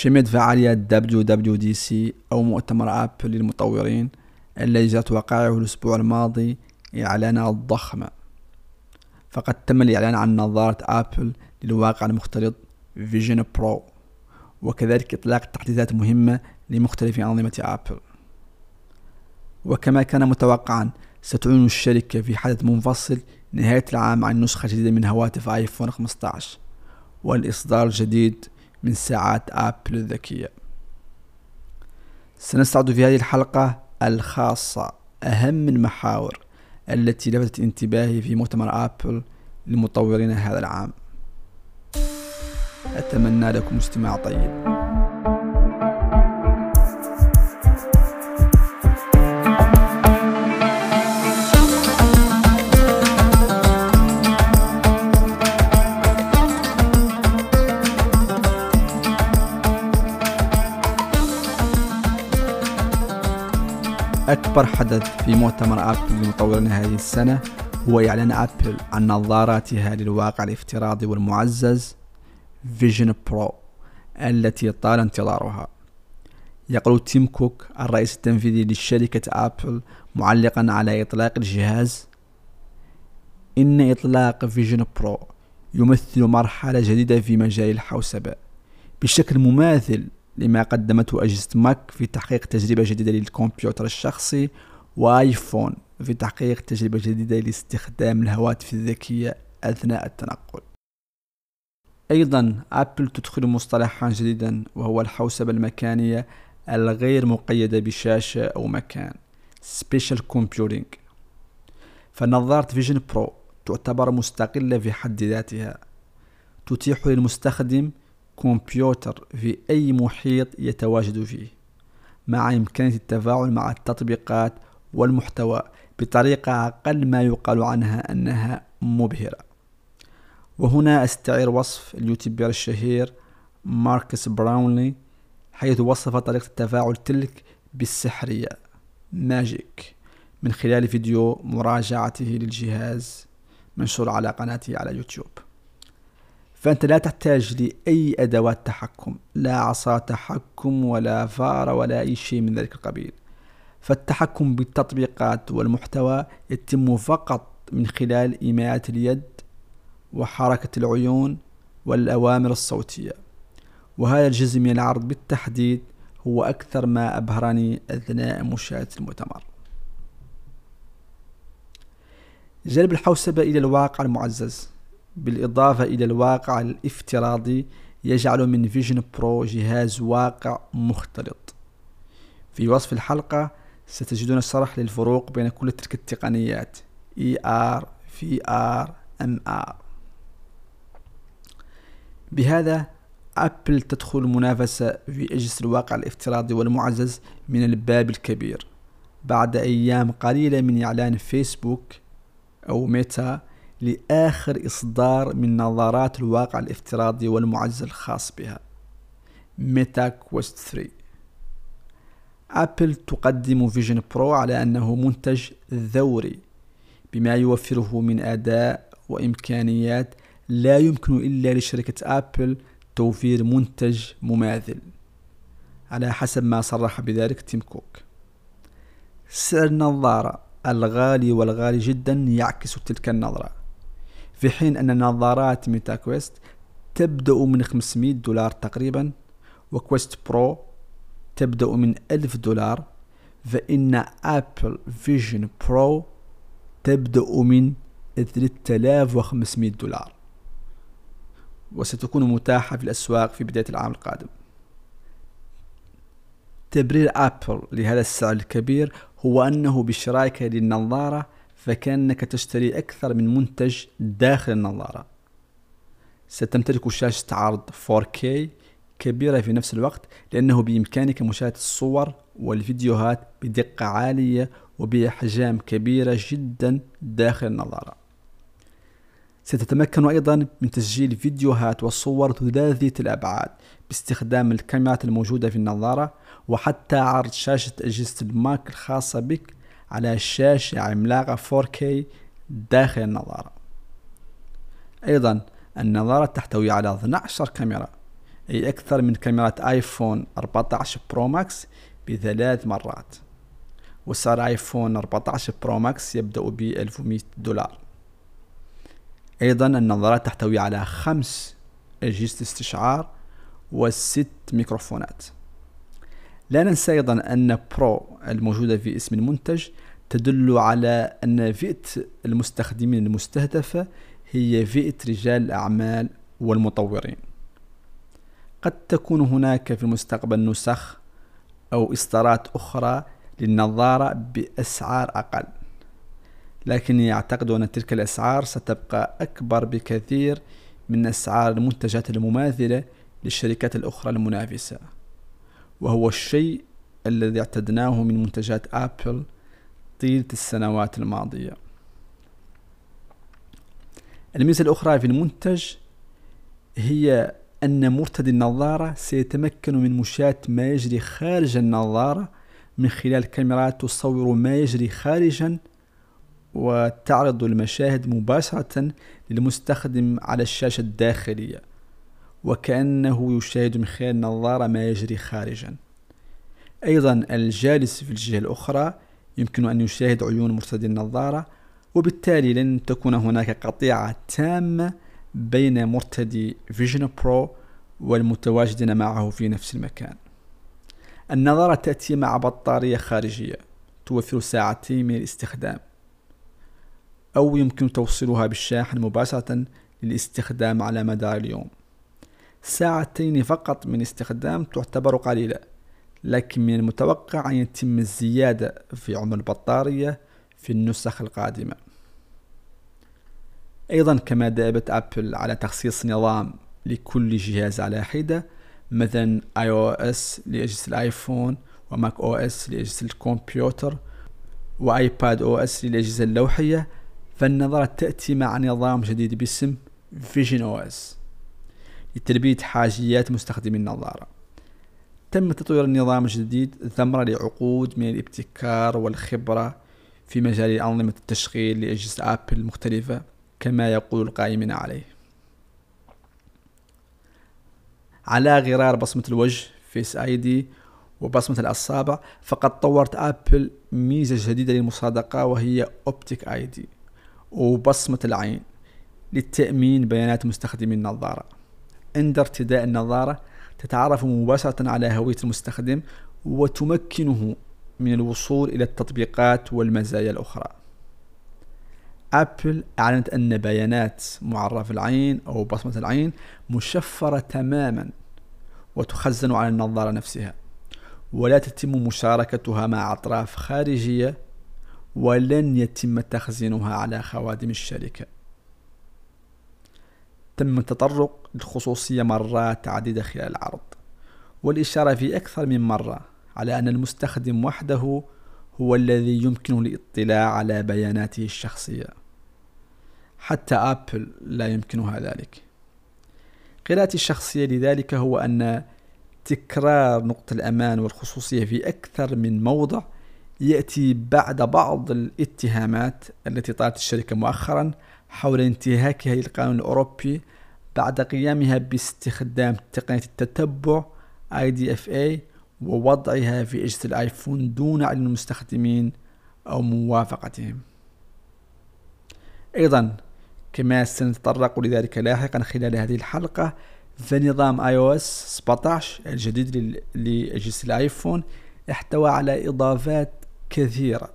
شملت فعاليات WWDC أو مؤتمر أبل للمطورين الذي جرت وقائعه الأسبوع الماضي إعلانات ضخمة فقد تم الإعلان عن نظارة أبل للواقع المختلط Vision Pro وكذلك إطلاق تحديثات مهمة لمختلف أنظمة أبل. وكما كان متوقعا ستعلن الشركة في حدث منفصل نهاية العام عن نسخة جديدة من هواتف آيفون 15 والإصدار الجديد من ساعات آبل الذكية. سنستعرض في هذه الحلقة الخاصة أهم المحاور التي لفتت انتباهي في مؤتمر آبل لمطورين هذا العام. أتمنى لكم استماع طيب. أكبر حدث في مؤتمر أبل لمطورين هذه السنة هو إعلان أبل عن نظاراتها للواقع الافتراضي والمعزز Vision Pro التي طال انتظارها. يقول تيم كوك الرئيس التنفيذي لشركة أبل معلقا على إطلاق الجهاز إن إطلاق Vision Pro يمثل مرحلة جديدة في مجال الحوسبة بشكل مماثل لما قدمته أجهزة ماك في تحقيق تجربة جديدة للكمبيوتر الشخصي وآيفون في تحقيق تجربة جديدة لاستخدام الهواتف الذكية أثناء التنقل. أيضا أبل تدخل مصطلحا جديدا وهو الحوسبة المكانية الغير مقيدة بشاشة أو مكان Spatial Computing. فنظارة Vision Pro تعتبر مستقلة في حد ذاتها تتيح للمستخدم كمبيوتر في أي محيط يتواجد فيه مع إمكانية التفاعل مع التطبيقات والمحتوى بطريقة أقل ما يقال عنها أنها مبهرة. وهنا أستعير وصف اليوتيوبر الشهير ماركس براونلي حيث وصف طريقة التفاعل تلك بالسحرية magic من خلال فيديو مراجعته للجهاز منشور على قناته على يوتيوب فأنت لا تحتاج لأي أدوات تحكم لا عصا تحكم ولا فار ولا أي شيء من ذلك القبيل. فالتحكم بالتطبيقات والمحتوى يتم فقط من خلال إيماءات اليد وحركة العيون والأوامر الصوتية. وهذا الجزء من العرض بالتحديد هو أكثر ما أبهرني أثناء مشاهدة المؤتمر. جلب الحوسبة إلى الواقع المعزز. بالإضافة إلى الواقع الافتراضي يجعل من Vision Pro جهاز واقع مختلط. في وصف الحلقة ستجدون الشرح للفروق بين كل تلك التقنيات AR, VR, MR بهذا أبل تدخل المنافسة في أجهزة الواقع الافتراضي والمعزز من الباب الكبير. بعد أيام قليلة من إعلان فيسبوك أو ميتا لآخر إصدار من نظارات الواقع الافتراضي والمعزز الخاص بها. Meta Quest 3 أبل تقدم Vision Pro على أنه منتج ثوري بما يوفره من أداء وإمكانيات لا يمكن إلا لشركة أبل توفير منتج مماثل. على حسب ما صرح بذلك تيم كوك. سعر النظارة الغالي والغالي جدا يعكس تلك النظرة. في حين أن نظارات Meta Quest تبدأ من 500 دولار تقريبا و Quest Pro تبدأ من 1000 دولار فإن Apple Vision Pro تبدأ من 3500 دولار. وستكون متاحة في الأسواق في بداية العام القادم. تبرير أبل لهذا السعر الكبير هو أنه بشرائك للنظارة فكأنك تشتري أكثر من منتج داخل النظارة. ستمتلك شاشة عرض 4K كبيرة في نفس الوقت لأنه بإمكانك مشاهدة الصور والفيديوهات بدقة عالية وبأحجام كبيرة جدا داخل النظارة. ستتمكن أيضا من تسجيل فيديوهات وصور ثلاثية الأبعاد باستخدام الكاميرات الموجودة في النظارة وحتى عرض شاشة أجهزة ال Mac الخاصة بك على شاشة عملاقة 4K داخل النظارة. أيضا النظارة تحتوي على 12 كاميرا أي أكثر من كاميرات iPhone 14 Pro Max بثلاث مرات. وسعر iPhone 14 Pro Max يبدأ ب 1100 دولار. أيضا النظارات تحتوي على خمس أجهزة استشعار وست ميكروفونات. لا ننسى أيضا أن برو الموجودة في اسم المنتج تدل على أن فئة المستخدمين المستهدفة هي فئة رجال الأعمال والمطورين. قد تكون هناك في المستقبل نسخ أو إصدارات أخرى للنظارة بأسعار أقل لكني أعتقد أن تلك الأسعار ستبقى أكبر بكثير من أسعار المنتجات المماثلة للشركات الأخرى المنافسة. وهو الشيء الذي اعتدناه من منتجات أبل طيلة السنوات الماضية. الميزة الأخرى في المنتج هي أن مرتدي النظارة سيتمكن من مشاهدة ما يجري خارج النظارة من خلال كاميرات تصور ما يجري خارجا وتعرض المشاهد مباشرة للمستخدم على الشاشة الداخلية. وكأنه يشاهد من خلال النظارة ما يجري خارجا. أيضا الجالس في الجهة الأخرى يمكن أن يشاهد عيون مرتدي النظارة وبالتالي لن تكون هناك قطيعة تامة بين مرتدي فيجن برو والمتواجدين معه في نفس المكان. النظارة تأتي مع بطارية خارجية توفر ساعتين من الاستخدام أو يمكن توصيلها بالشاحن مباشرة للاستخدام على مدار اليوم. ساعتين فقط من استخدام تعتبر قليلة لكن من المتوقع أن يتم الزيادة في عمر البطارية في النسخ القادمة. أيضا كما دأبت أبل على تخصيص نظام لكل جهاز على حدة مثلا iOS لأجهزة الآيفون و macOS لأجهزة الكمبيوتر و iPadOS للأجهزة اللوحية فالنظارة تأتي مع نظام جديد باسم visionOS. لتلبية حاجيات مستخدمي النظارة. تم تطوير النظام الجديد ثمرة لعقود من الابتكار والخبرة في مجال أنظمة التشغيل لأجهزة أبل المختلفة كما يقول القائمين عليه. على غرار بصمة الوجه Face ID وبصمة الأصابع فقد طورت أبل ميزة جديدة للمصادقة وهي Optic ID وبصمة العين لتأمين بيانات مستخدمي النظارة. عند ارتداء النظارة تتعرف مباشرة على هوية المستخدم وتمكنه من الوصول إلى التطبيقات والمزايا الأخرى. أبل أعلنت أن بيانات معرف العين أو بصمة العين مشفرة تماما وتخزن على النظارة نفسها ولا تتم مشاركتها مع أطراف خارجية ولن يتم تخزينها على خوادم الشركة. تم التطرق للخصوصية مرات عديدة خلال العرض والإشارة في أكثر من مرة على أن المستخدم وحده هو الذي يمكنه الاطلاع على بياناته الشخصية. حتى أبل لا يمكنها ذلك. قراءتي الشخصية لذلك هو أن تكرار نقطة الأمان والخصوصية في أكثر من موضع يأتي بعد بعض الاتهامات التي طالت الشركة مؤخرا حول انتهاكها للقانون الأوروبي بعد قيامها باستخدام تقنية التتبع IDFA ووضعها في أجهزة الآيفون دون علم المستخدمين أو موافقتهم. أيضا كما سنتطرق لذلك لاحقا خلال هذه الحلقة فنظام إس 17 الجديد لأجهزة الآيفون احتوى على إضافات كثيرة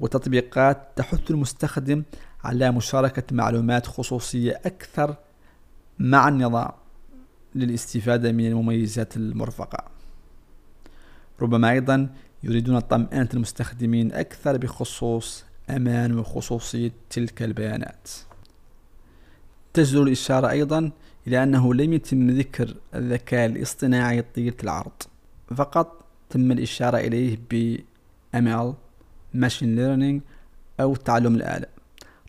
وتطبيقات تحث المستخدم على مشاركة معلومات خصوصية أكثر مع النظام للاستفادة من المميزات المرفقة. ربما أيضا يريدون طمأنة المستخدمين أكثر بخصوص أمان وخصوصية تلك البيانات. تجدر الإشارة أيضا إلى أنه لم يتم ذكر الذكاء الاصطناعي طيلة العرض فقط تم الإشارة إليه ب ML Machine Learning أو تعلم الآلة.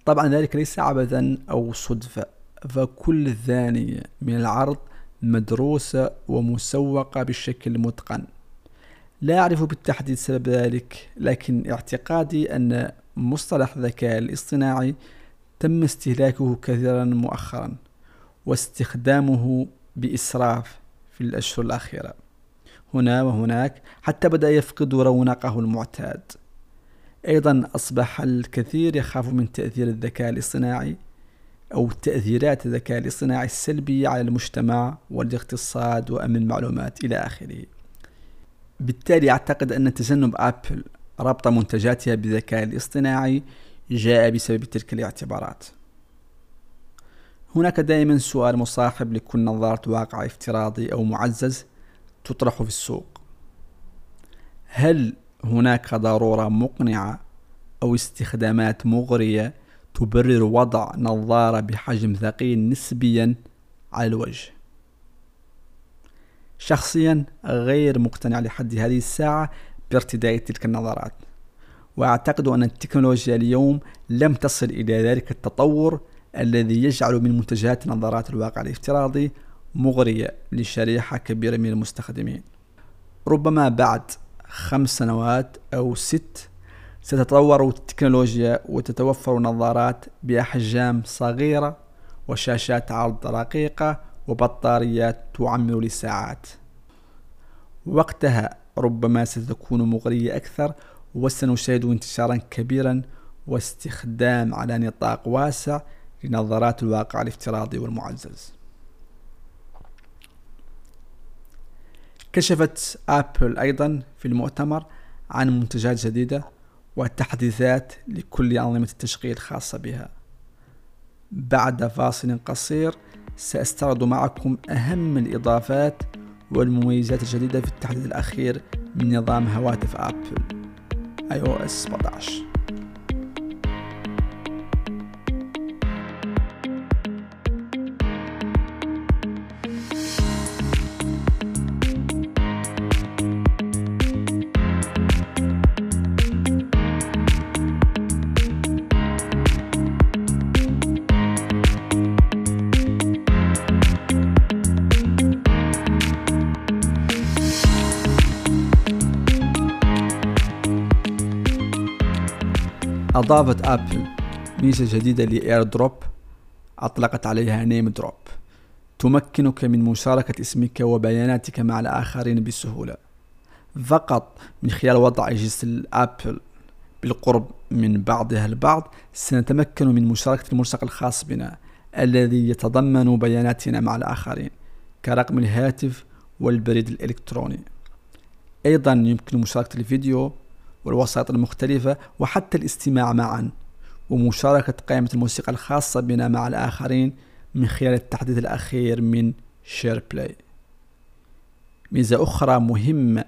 طبعا ذلك ليس عبثا أو صدفة فكل ثانية من العرض مدروسة ومسوقة بشكل متقن لا أعرف بالتحديد سبب ذلك لكن اعتقادي أن مصطلح الذكاء الاصطناعي تم استهلاكه كثيرا مؤخرا واستخدامه بإسراف في الأشهر الأخيرة. هنا وهناك حتى بدأ يفقد رونقه المعتاد. أيضا أصبح الكثير يخاف من تأثير الذكاء الاصطناعي أو تأثيرات الذكاء الاصطناعي السلبية على المجتمع والاقتصاد وأمن المعلومات إلى آخره. بالتالي أعتقد أن تجنب أبل ربط منتجاتها بالذكاء الاصطناعي جاء بسبب تلك الاعتبارات. هناك دائما سؤال مصاحب لكل نظارة واقع افتراضي أو معزز تطرح في السوق. هل هناك ضرورة مقنعة أو استخدامات مغرية تبرر وضع نظارة بحجم ثقيل نسبيا على الوجه. شخصيا غير مقتنع لحد هذه الساعة بارتداء تلك النظارات وأعتقد أن التكنولوجيا اليوم لم تصل إلى ذلك التطور الذي يجعل من منتجات نظارات الواقع الافتراضي مغرية لشريحة كبيرة من المستخدمين. ربما بعد خمس سنوات أو ست ستتطور التكنولوجيا وتتوفر نظارات بأحجام صغيرة وشاشات عرض رقيقة وبطاريات تعمر لساعات. وقتها ربما ستكون مغرية أكثر وسنشاهد انتشارا كبيرا واستخدام على نطاق واسع لنظارات الواقع الافتراضي والمعزز. كشفت أبل أيضا في المؤتمر عن منتجات جديدة وتحديثات لكل أنظمة التشغيل الخاصة بها. بعد فاصل قصير سأستعرض معكم أهم الإضافات والمميزات الجديدة في التحديث الأخير من نظام هواتف أبل iOS 17 أضافت أبل ميزة جديدة ل AirDrop أطلقت عليها NameDrop. تمكنك من مشاركة اسمك وبياناتك مع الآخرين بسهولة. فقط من خلال وضع أجهزة الأبل بالقرب من بعضها البعض سنتمكن من مشاركة الملصق الخاص بنا الذي يتضمن بياناتنا مع الآخرين كرقم الهاتف والبريد الإلكتروني. أيضا يمكن مشاركة الفيديو والوسائط المختلفة وحتى الاستماع معا ومشاركة قائمة الموسيقى الخاصة بنا مع الآخرين من خلال التحديث الأخير من SharePlay ميزة أخرى مهمة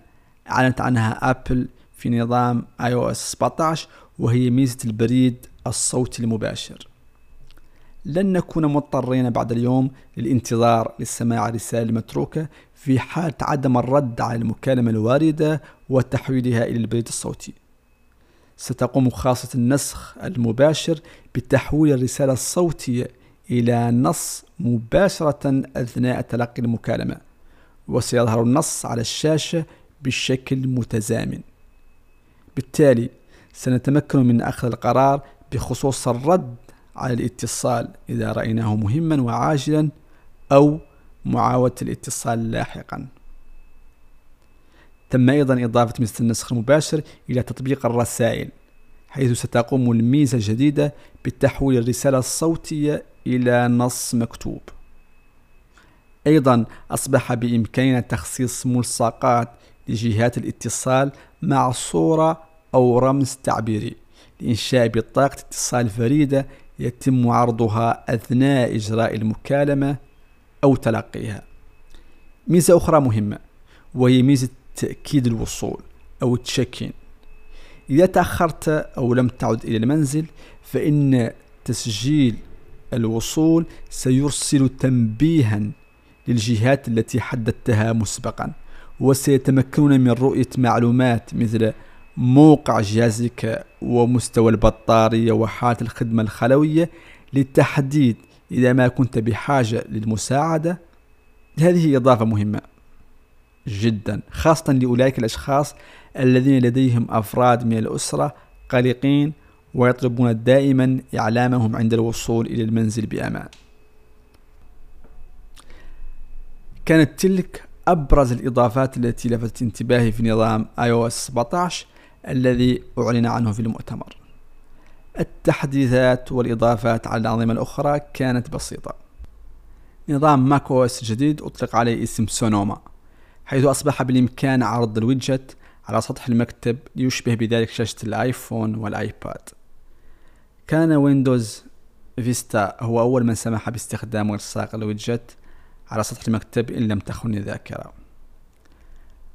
أعلنت عنها أبل في نظام iOS 17 وهي ميزة البريد الصوتي المباشر. لن نكون مضطرين بعد اليوم للانتظار لسماع رسالة متروكة في حالة عدم الرد على المكالمة الواردة وتحويلها إلى البريد الصوتي. ستقوم خاصة النسخ المباشر بتحويل الرسالة الصوتية إلى نص مباشرة أثناء تلقي المكالمة وسيظهر النص على الشاشة بشكل متزامن. بالتالي سنتمكن من أخذ القرار بخصوص الرد على الاتصال إذا رأيناه مهما وعاجلا أو معاودة الاتصال لاحقا. تم أيضا إضافة ميزة النسخ المباشر إلى تطبيق الرسائل حيث ستقوم الميزة الجديدة بتحويل الرسالة الصوتية إلى نص مكتوب. أيضا أصبح بإمكاننا تخصيص ملصقات لجهات الاتصال مع صورة أو رمز تعبيري لإنشاء بطاقة اتصال فريدة يتم عرضها أثناء إجراء المكالمة أو تلقيها ميزة أخرى مهمة وهي ميزة تأكيد الوصول أو التشيكين إذا تأخرت أو لم تعد إلى المنزل فإن تسجيل الوصول سيرسل تنبيها للجهات التي حددتها مسبقا وسيتمكنون من رؤية معلومات مثل موقع جهازك ومستوى البطارية وحالة الخدمة الخلوية للتحديد إذا ما كنت بحاجة للمساعدة هذه إضافة مهمة جدا خاصة لأولئك الأشخاص الذين لديهم أفراد من الأسرة قلقين ويطلبون دائما إعلامهم عند الوصول إلى المنزل بأمان. كانت تلك أبرز الإضافات التي لفتت انتباهي في نظام iOS 17 الذي أعلن عنه في المؤتمر. التحديثات والإضافات على الأنظمة الأخرى كانت بسيطة. نظام macOS الجديد أطلق عليه اسم Sonoma حيث أصبح بالإمكان عرض ال widget على سطح المكتب ليشبه بذلك شاشة الآيفون والآيباد. كان Windows Vista هو أول من سمح باستخدام إلصاق ال widget على سطح المكتب إن لم تخن الذاكرة.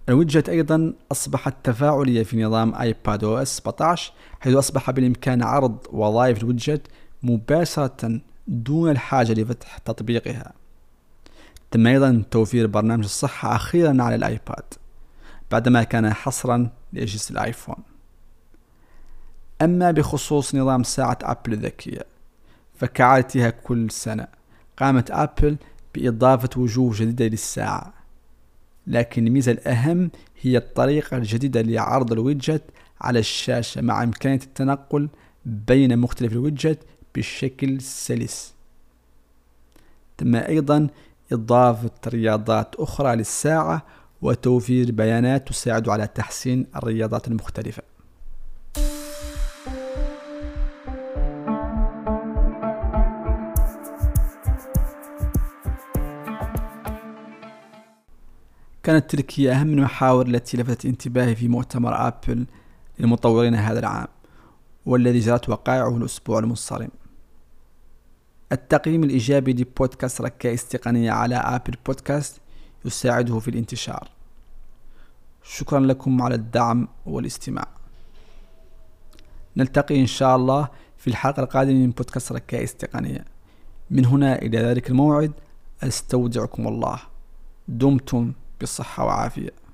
ال widget أيضا أصبحت تفاعلية في نظام iPadOS 17 حيث أصبح بالإمكان عرض وظائف ال widget مباشرة دون الحاجة لفتح تطبيقها. تم أيضا توفير برنامج الصحة أخيرا على الآيباد بعدما كان حصرا لأجهزة الآيفون. أما بخصوص نظام ساعة أبل الذكية فكعادتها كل سنة قامت أبل بإضافة وجوه جديدة للساعة. لكن الميزة الأهم هي الطريقة الجديدة لعرض الويدجت على الشاشة مع إمكانية التنقل بين مختلف الويدجت بشكل سلس. تم أيضا إضافة رياضات أخرى للساعة وتوفير بيانات تساعد على تحسين الرياضات المختلفة. كانت تلك هي أهم المحاور التي لفتت انتباهي في مؤتمر أبل للمطورين هذا العام والذي جرت وقائعه الأسبوع المنصرم. التقييم الإيجابي لبودكاست ركائز تقنية على أبل بودكاست يساعده في الانتشار. شكرا لكم على الدعم والاستماع. نلتقي إن شاء الله في الحلقة القادمة من بودكاست ركائز تقنية من هنا إلى ذلك الموعد أستودعكم الله. دمتم بالصحة وعافية.